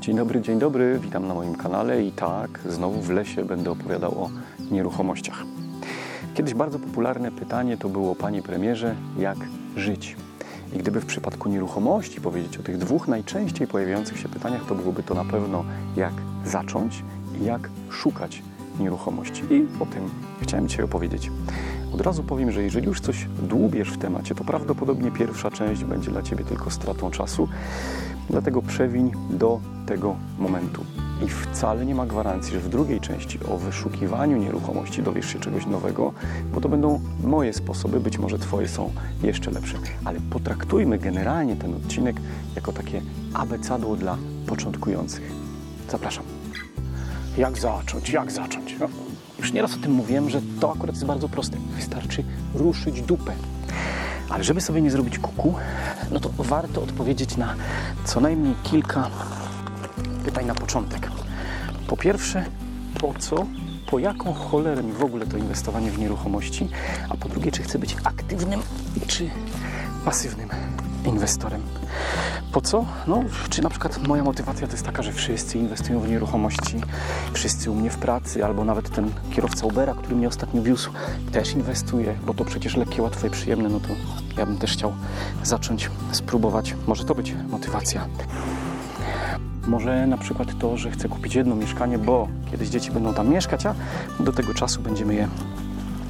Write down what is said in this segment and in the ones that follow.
Dzień dobry, dzień dobry, witam na moim kanale i tak, znowu w lesie będę opowiadał o nieruchomościach. Kiedyś bardzo popularne pytanie to było, panie premierze, jak żyć? I gdyby w przypadku nieruchomości powiedzieć o tych dwóch najczęściej pojawiających się pytaniach, to byłoby to na pewno jak zacząć i jak szukać nieruchomości. I o tym chciałem dzisiaj opowiedzieć. Od razu powiem, że jeżeli już coś dłubiesz w temacie, to prawdopodobnie pierwsza część będzie dla Ciebie tylko stratą czasu. Dlatego przewiń do tego momentu. I wcale nie ma gwarancji, że w drugiej części o wyszukiwaniu nieruchomości dowiesz się czegoś nowego, bo to będą moje sposoby, być może Twoje są jeszcze lepsze. Ale potraktujmy generalnie ten odcinek jako takie abecadło dla początkujących. Zapraszam. Jak zacząć? Jak zacząć? No, już nieraz o tym mówiłem, że to akurat jest bardzo proste. Wystarczy ruszyć dupę. Ale żeby sobie nie zrobić kuku, no to warto odpowiedzieć na co najmniej kilka pytań na początek. Po pierwsze, po co, po jaką cholerę mi w ogóle to inwestowanie w nieruchomości, a po drugie, czy chcę być aktywnym czy pasywnym inwestorem. Po co? No, czy na przykład moja motywacja to jest taka, że wszyscy inwestują w nieruchomości, wszyscy u mnie w pracy, albo nawet ten kierowca Ubera, który mnie ostatnio wiózł, też inwestuje, bo to przecież lekkie, łatwe i przyjemne, no to ja bym też chciał zacząć spróbować. Może to być motywacja. Może na przykład to, że chcę kupić jedno mieszkanie, bo kiedyś dzieci będą tam mieszkać, a do tego czasu będziemy je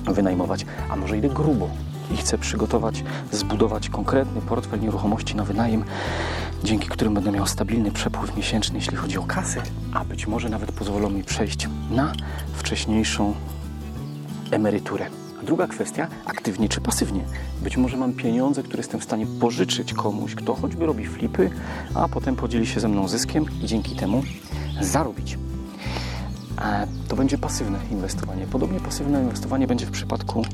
wynajmować. A może idę grubo i chcę przygotować, zbudować konkretny portfel nieruchomości na wynajem, dzięki którym będę miał stabilny przepływ miesięczny, jeśli chodzi o kasę, a być może nawet pozwolą mi przejść na wcześniejszą emeryturę. Druga kwestia, aktywnie czy pasywnie. Być może mam pieniądze, które jestem w stanie pożyczyć komuś, kto choćby robi flipy, a potem podzieli się ze mną zyskiem i dzięki temu zarobić. E, To będzie pasywne inwestowanie. Podobnie pasywne inwestowanie będzie w przypadku,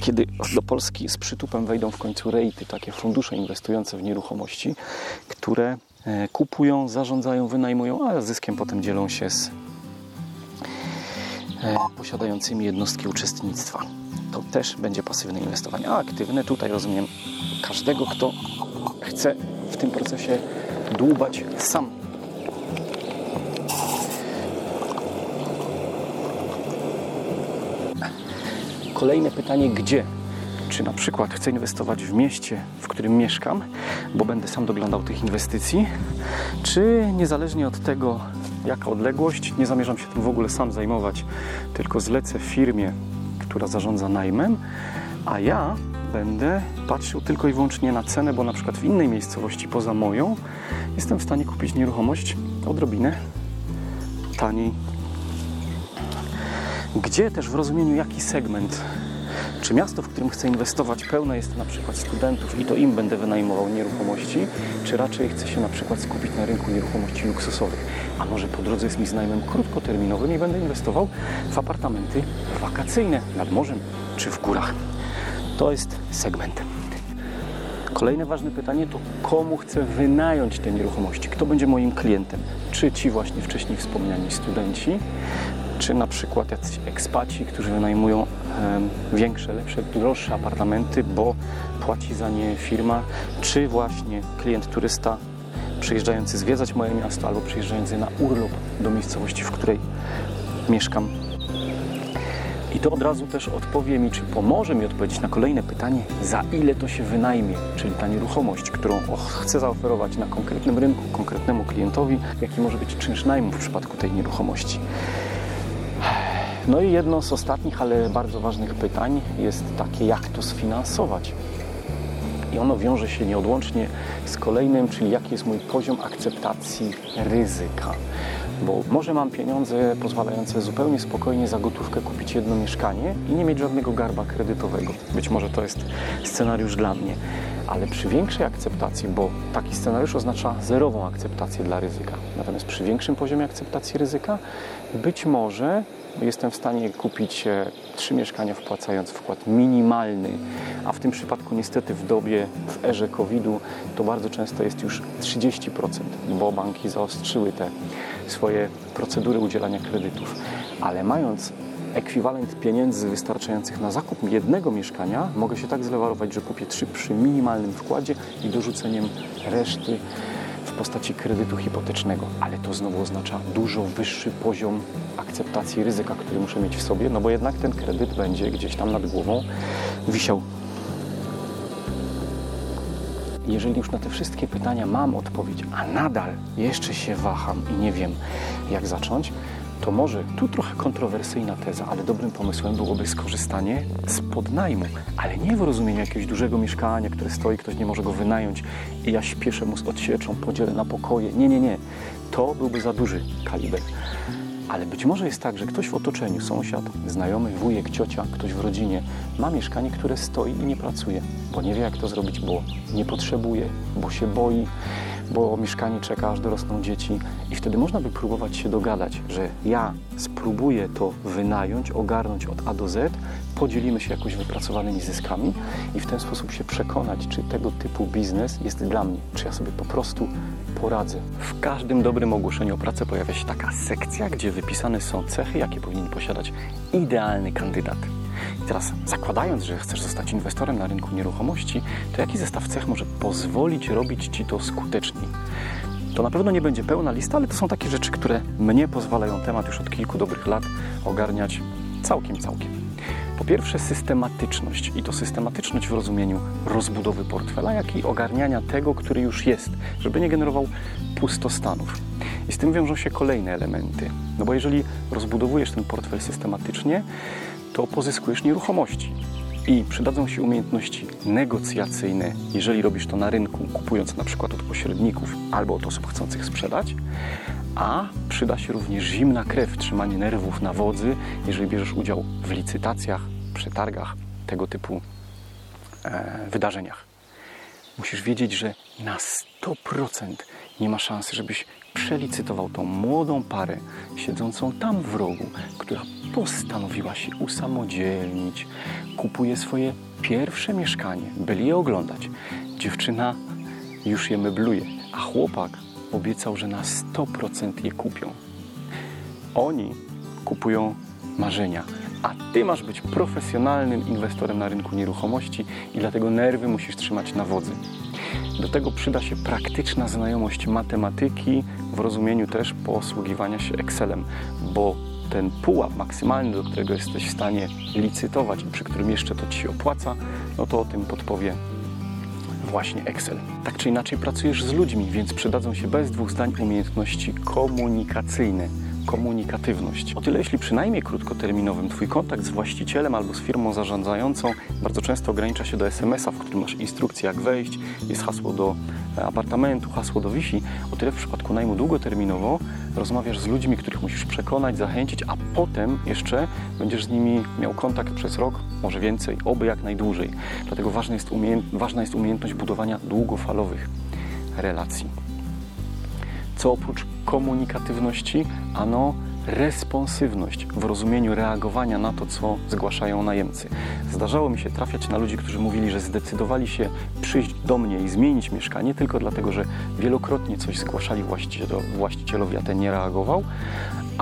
kiedy do Polski z przytupem wejdą w końcu rejty, takie fundusze inwestujące w nieruchomości, które e, kupują, zarządzają, wynajmują, a zyskiem potem dzielą się z e, posiadającymi jednostki uczestnictwa. To też będzie pasywne inwestowanie, a aktywne tutaj rozumiem każdego, kto chce w tym procesie dłubać sam. Kolejne pytanie, gdzie? Czy na przykład chcę inwestować w mieście, w którym mieszkam, bo będę sam doglądał tych inwestycji, czy niezależnie od tego, jaka odległość, nie zamierzam się tym w ogóle sam zajmować, tylko zlecę firmie, która zarządza najmem, a ja będę patrzył tylko i wyłącznie na cenę, bo na przykład w innej miejscowości poza moją jestem w stanie kupić nieruchomość odrobinę taniej. Gdzie też w rozumieniu jaki segment? Czy miasto, w którym chcę inwestować, pełne jest na przykład studentów i to im będę wynajmował nieruchomości, czy raczej chcę się na przykład skupić na rynku nieruchomości luksusowych? A może po drodze jest mi znajomym krótkoterminowym i będę inwestował w apartamenty wakacyjne nad morzem czy w górach? To jest segment. Kolejne ważne pytanie to komu chcę wynająć te nieruchomości? Kto będzie moim klientem? Czy ci właśnie wcześniej wspomniani studenci, czy na przykład jacyś ekspaci, którzy wynajmują większe, lepsze, droższe apartamenty, bo płaci za nie firma, czy właśnie klient turysta przyjeżdżający zwiedzać moje miasto albo przyjeżdżający na urlop do miejscowości, w której mieszkam. I to od razu też odpowie mi, czy pomoże mi odpowiedzieć na kolejne pytanie, za ile to się wynajmie, czyli ta nieruchomość, którą chcę zaoferować na konkretnym rynku, konkretnemu klientowi, jaki może być czynsz najmu w przypadku tej nieruchomości. No i jedno z ostatnich, ale bardzo ważnych pytań jest takie, jak to sfinansować. I ono wiąże się nieodłącznie z kolejnym, czyli jaki jest mój poziom akceptacji ryzyka. Bo może mam pieniądze pozwalające zupełnie spokojnie za gotówkę kupić jedno mieszkanie i nie mieć żadnego garba kredytowego. Być może to jest scenariusz dla mnie. Ale przy większej akceptacji, bo taki scenariusz oznacza zerową akceptację dla ryzyka. Natomiast przy większym poziomie akceptacji ryzyka być może jestem w stanie kupić e, trzy mieszkania wpłacając wkład minimalny, a w tym przypadku niestety w dobie, w erze COVID-u to bardzo często jest już 30%, bo banki zaostrzyły te swoje procedury udzielania kredytów. Ale mając ekwiwalent pieniędzy wystarczających na zakup jednego mieszkania mogę się tak zlewarować, że kupię trzy przy minimalnym wkładzie i dorzuceniem reszty postaci kredytu hipotecznego. Ale to znowu oznacza dużo wyższy poziom akceptacji ryzyka, który muszę mieć w sobie, no bo jednak ten kredyt będzie gdzieś tam nad głową wisiał. Jeżeli już na te wszystkie pytania mam odpowiedź, a nadal jeszcze się waham i nie wiem, jak zacząć, to może tu trochę kontrowersyjna teza, ale dobrym pomysłem byłoby skorzystanie z podnajmu, ale nie w rozumieniu jakiegoś dużego mieszkania, które stoi, ktoś nie może go wynająć i ja śpieszę mu z odsieczą, podzielę na pokoje. Nie, nie, nie. To byłby za duży kaliber. Ale być może jest tak, że ktoś w otoczeniu, sąsiad, znajomy, wujek, ciocia, ktoś w rodzinie ma mieszkanie, które stoi i nie pracuje, bo nie wie jak to zrobić, bo nie potrzebuje, bo się boi, bo mieszkanie czeka aż dorosną dzieci i wtedy można by próbować się dogadać, że ja spróbuję to wynająć, ogarnąć od A do Z, podzielimy się jakoś wypracowanymi zyskami i w ten sposób się przekonać, czy tego typu biznes jest dla mnie, czy ja sobie po prostu poradzę. W każdym dobrym ogłoszeniu o pracę pojawia się taka sekcja, gdzie wypisane są cechy, jakie powinien posiadać idealny kandydat. I teraz, zakładając, że chcesz zostać inwestorem na rynku nieruchomości, to jaki zestaw cech może pozwolić robić Ci to skuteczniej? To na pewno nie będzie pełna lista, ale to są takie rzeczy, które mnie pozwalają temat już od kilku dobrych lat ogarniać całkiem, całkiem. Po pierwsze, systematyczność i to systematyczność w rozumieniu rozbudowy portfela, jak i ogarniania tego, który już jest, żeby nie generował pustostanów. I z tym wiążą się kolejne elementy. No bo jeżeli rozbudowujesz ten portfel systematycznie, to pozyskujesz nieruchomości. I przydadzą się umiejętności negocjacyjne, jeżeli robisz to na rynku, kupując na przykład od pośredników albo od osób chcących sprzedać, a przyda się również zimna krew, trzymanie nerwów na wodzy, jeżeli bierzesz udział w licytacjach, przetargach, tego typu e, wydarzeniach. Musisz wiedzieć, że na 100% nie ma szansy, żebyś przelicytował tą młodą parę siedzącą tam w rogu, która postanowiła się usamodzielnić, kupuje swoje pierwsze mieszkanie, byli je oglądać. Dziewczyna już je mebluje, a chłopak obiecał, że na 100% je kupią. Oni kupują marzenia, a ty masz być profesjonalnym inwestorem na rynku nieruchomości i dlatego nerwy musisz trzymać na wodzy. Do tego przyda się praktyczna znajomość matematyki w rozumieniu też posługiwania się Excelem, bo ten pułap maksymalny, do którego jesteś w stanie licytować i przy którym jeszcze to Ci się opłaca, no to o tym podpowie właśnie Excel. Tak czy inaczej pracujesz z ludźmi, więc przydadzą się bez dwóch zdań umiejętności komunikacyjne komunikatywność. O tyle, jeśli przynajmniej krótkoterminowym Twój kontakt z właścicielem albo z firmą zarządzającą bardzo często ogranicza się do SMS-a, w którym masz instrukcję, jak wejść, jest hasło do e, apartamentu, hasło do Wi-Fi. O tyle w przypadku najmu długoterminowo rozmawiasz z ludźmi, których musisz przekonać, zachęcić, a potem jeszcze będziesz z nimi miał kontakt przez rok, może więcej, oby jak najdłużej. Dlatego ważna jest, ważna jest umiejętność budowania długofalowych relacji. Co oprócz komunikatywności, ano responsywność w rozumieniu reagowania na to, co zgłaszają najemcy. Zdarzało mi się trafiać na ludzi, którzy mówili, że zdecydowali się przyjść do mnie i zmienić mieszkanie tylko dlatego, że wielokrotnie coś zgłaszali właścicielowi, a ten nie reagował,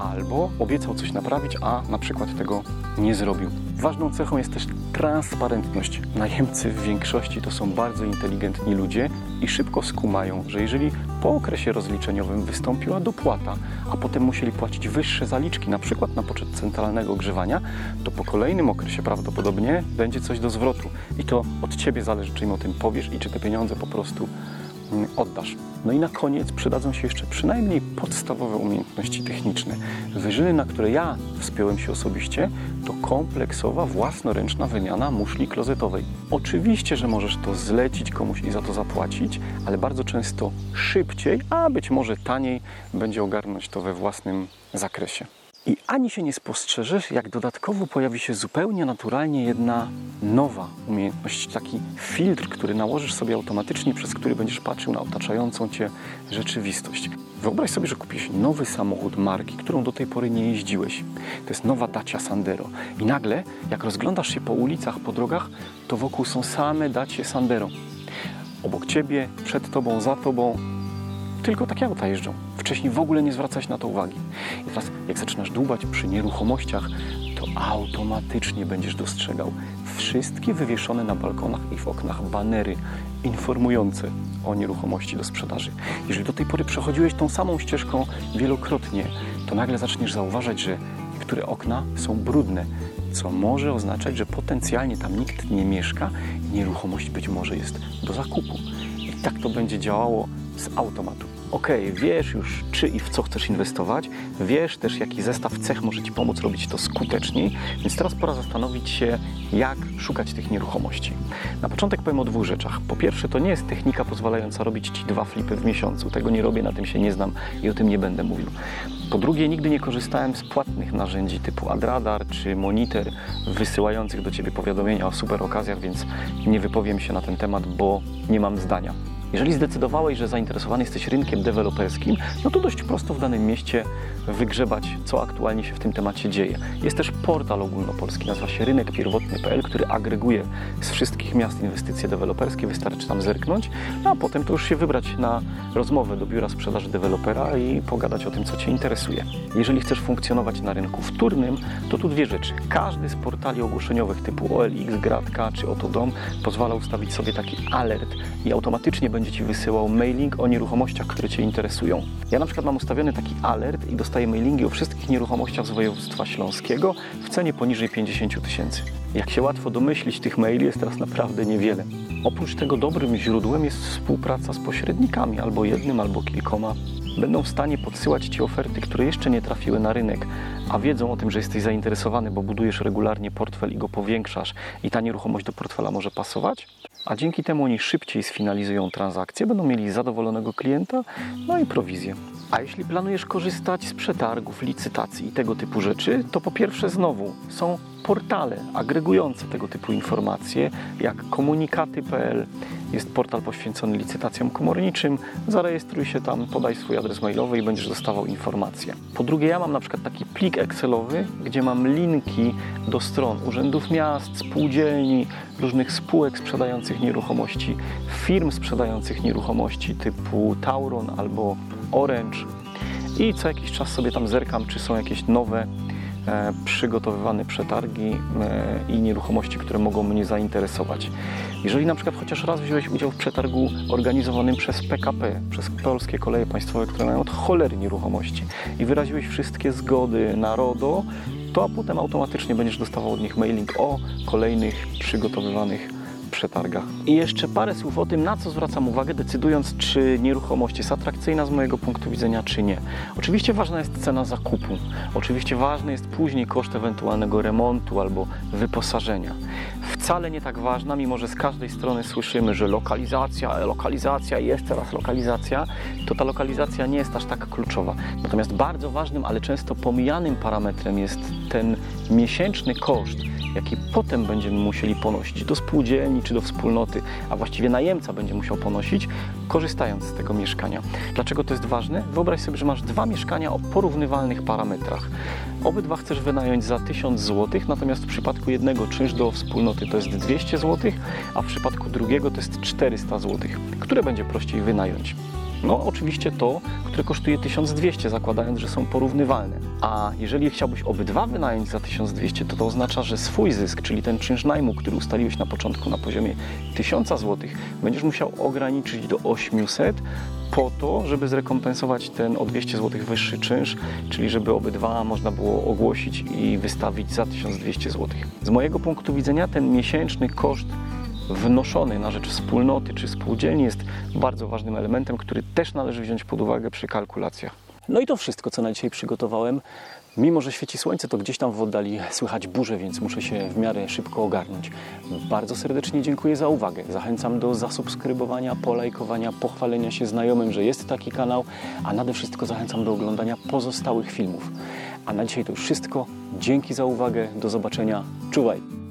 albo obiecał coś naprawić, a na przykład tego nie zrobił. Ważną cechą jest też transparentność. Najemcy w większości to są bardzo inteligentni ludzie i szybko skumają, że jeżeli po okresie rozliczeniowym wystąpiła dopłata, a potem musieli płacić wyższe zaliczki, na przykład na poczet centralnego ogrzewania, to po kolejnym okresie prawdopodobnie będzie coś do zwrotu. I to od Ciebie zależy, czy im o tym powiesz i czy te pieniądze po prostu oddasz. No i na koniec przydadzą się jeszcze przynajmniej podstawowe umiejętności techniczne. Wyżyny, na które ja wspiąłem się osobiście, to kompleksowa, własnoręczna wymiana muszli klozetowej. Oczywiście, że możesz to zlecić komuś i za to zapłacić, ale bardzo często szybciej, a być może taniej będzie ogarnąć to we własnym zakresie. I ani się nie spostrzeżesz, jak dodatkowo pojawi się zupełnie naturalnie jedna nowa umiejętność, taki filtr, który nałożysz sobie automatycznie, przez który będziesz patrzył na otaczającą cię rzeczywistość. Wyobraź sobie, że kupisz nowy samochód marki, którą do tej pory nie jeździłeś. To jest nowa Dacia Sandero. I nagle, jak rozglądasz się po ulicach, po drogach, to wokół są same Dacie Sandero. Obok ciebie, przed tobą, za tobą, tylko takie auta jeżdżą. Wcześniej w ogóle nie zwracać na to uwagi. I teraz, jak zaczynasz dłubać przy nieruchomościach, to automatycznie będziesz dostrzegał wszystkie wywieszone na balkonach i w oknach banery informujące o nieruchomości do sprzedaży. Jeżeli do tej pory przechodziłeś tą samą ścieżką wielokrotnie, to nagle zaczniesz zauważać, że niektóre okna są brudne, co może oznaczać, że potencjalnie tam nikt nie mieszka i nieruchomość być może jest do zakupu. I tak to będzie działało z automatu. Ok, wiesz już czy i w co chcesz inwestować, wiesz też jaki zestaw cech może Ci pomóc robić to skuteczniej, więc teraz pora zastanowić się, jak szukać tych nieruchomości. Na początek powiem o dwóch rzeczach. Po pierwsze, to nie jest technika pozwalająca robić Ci dwa flipy w miesiącu. Tego nie robię, na tym się nie znam i o tym nie będę mówił. Po drugie, nigdy nie korzystałem z płatnych narzędzi typu Adradar czy Monitor wysyłających do Ciebie powiadomienia o super okazjach, więc nie wypowiem się na ten temat, bo nie mam zdania. Jeżeli zdecydowałeś, że zainteresowany jesteś rynkiem deweloperskim, no to dość prosto w danym mieście wygrzebać, co aktualnie się w tym temacie dzieje. Jest też portal ogólnopolski, nazywa się rynekpierwotny.pl, który agreguje z wszystkich miast inwestycje deweloperskie. Wystarczy tam zerknąć, no a potem to już się wybrać na rozmowę do biura sprzedaży dewelopera i pogadać o tym, co Cię interesuje. Jeżeli chcesz funkcjonować na rynku wtórnym, to tu dwie rzeczy. Każdy z portali ogłoszeniowych typu OLX, Gratka czy Otodom pozwala ustawić sobie taki alert i automatycznie będzie Ci wysyłał mailing o nieruchomościach, które Cię interesują. Ja na przykład mam ustawiony taki alert i dostaję mailingi o wszystkich nieruchomościach z województwa śląskiego w cenie poniżej 50 tysięcy. Jak się łatwo domyślić, tych maili jest teraz naprawdę niewiele. Oprócz tego dobrym źródłem jest współpraca z pośrednikami, albo jednym, albo kilkoma. Będą w stanie podsyłać Ci oferty, które jeszcze nie trafiły na rynek, a wiedzą o tym, że jesteś zainteresowany, bo budujesz regularnie portfel i go powiększasz i ta nieruchomość do portfela może pasować, a dzięki temu oni szybciej sfinalizują transakcję, będą mieli zadowolonego klienta, no i prowizję. A jeśli planujesz korzystać z przetargów, licytacji i tego typu rzeczy, to po pierwsze znowu są portale agregujące tego typu informacje, jak komunikaty.pl, jest portal poświęcony licytacjom komorniczym. Zarejestruj się tam, podaj swój adres mailowy i będziesz dostawał informacje. Po drugie, ja mam na przykład taki plik Excelowy, gdzie mam linki do stron urzędów miast, spółdzielni, różnych spółek sprzedających nieruchomości, firm sprzedających nieruchomości typu Tauron albo Orange. I co jakiś czas sobie tam zerkam, czy są jakieś nowe E, przygotowywane przetargi e, i nieruchomości, które mogą mnie zainteresować. Jeżeli na przykład chociaż raz wziąłeś udział w przetargu organizowanym przez PKP, przez Polskie Koleje Państwowe, które mają od cholery nieruchomości i wyraziłeś wszystkie zgody na RODO, to a potem automatycznie będziesz dostawał od nich mailing o kolejnych przygotowywanych przetargach. I jeszcze parę słów o tym, na co zwracam uwagę, decydując, czy nieruchomość jest atrakcyjna z mojego punktu widzenia, czy nie. Oczywiście ważna jest cena zakupu. Oczywiście ważny jest później koszt ewentualnego remontu albo wyposażenia. Wcale nie tak ważna, mimo że z każdej strony słyszymy, że lokalizacja, lokalizacja, jest teraz lokalizacja, to ta lokalizacja nie jest aż tak kluczowa. Natomiast bardzo ważnym, ale często pomijanym parametrem jest ten miesięczny koszt, jaki potem będziemy musieli ponosić do spółdzielni czy do wspólnoty, a właściwie najemca będzie musiał ponosić, korzystając z tego mieszkania. Dlaczego to jest ważne? Wyobraź sobie, że masz dwa mieszkania o porównywalnych parametrach. Obydwa chcesz wynająć za 1000 zł, natomiast w przypadku jednego czynsz do wspólnoty to jest 200 zł, a w przypadku drugiego to jest 400 zł. Które będzie prościej wynająć? No, oczywiście to, które kosztuje 1200, zakładając, że są porównywalne. A jeżeli chciałbyś obydwa wynająć za 1200, to to oznacza, że swój zysk, czyli ten czynsz najmu, który ustaliłeś na początku na poziomie 1000 zł, będziesz musiał ograniczyć do 800 po to, żeby zrekompensować ten o 200 zł wyższy czynsz, czyli żeby obydwa można było ogłosić i wystawić za 1200 zł. Z mojego punktu widzenia ten miesięczny koszt wnoszony na rzecz wspólnoty czy spółdzielni jest bardzo ważnym elementem, który też należy wziąć pod uwagę przy kalkulacjach. No i to wszystko, co na dzisiaj przygotowałem. Mimo, że świeci słońce, to gdzieś tam w oddali słychać burzę, więc muszę się w miarę szybko ogarnąć. Bardzo serdecznie dziękuję za uwagę. Zachęcam do zasubskrybowania, polajkowania, pochwalenia się znajomym, że jest taki kanał, a nade wszystko zachęcam do oglądania pozostałych filmów. A na dzisiaj to już wszystko. Dzięki za uwagę. Do zobaczenia. Czuwaj!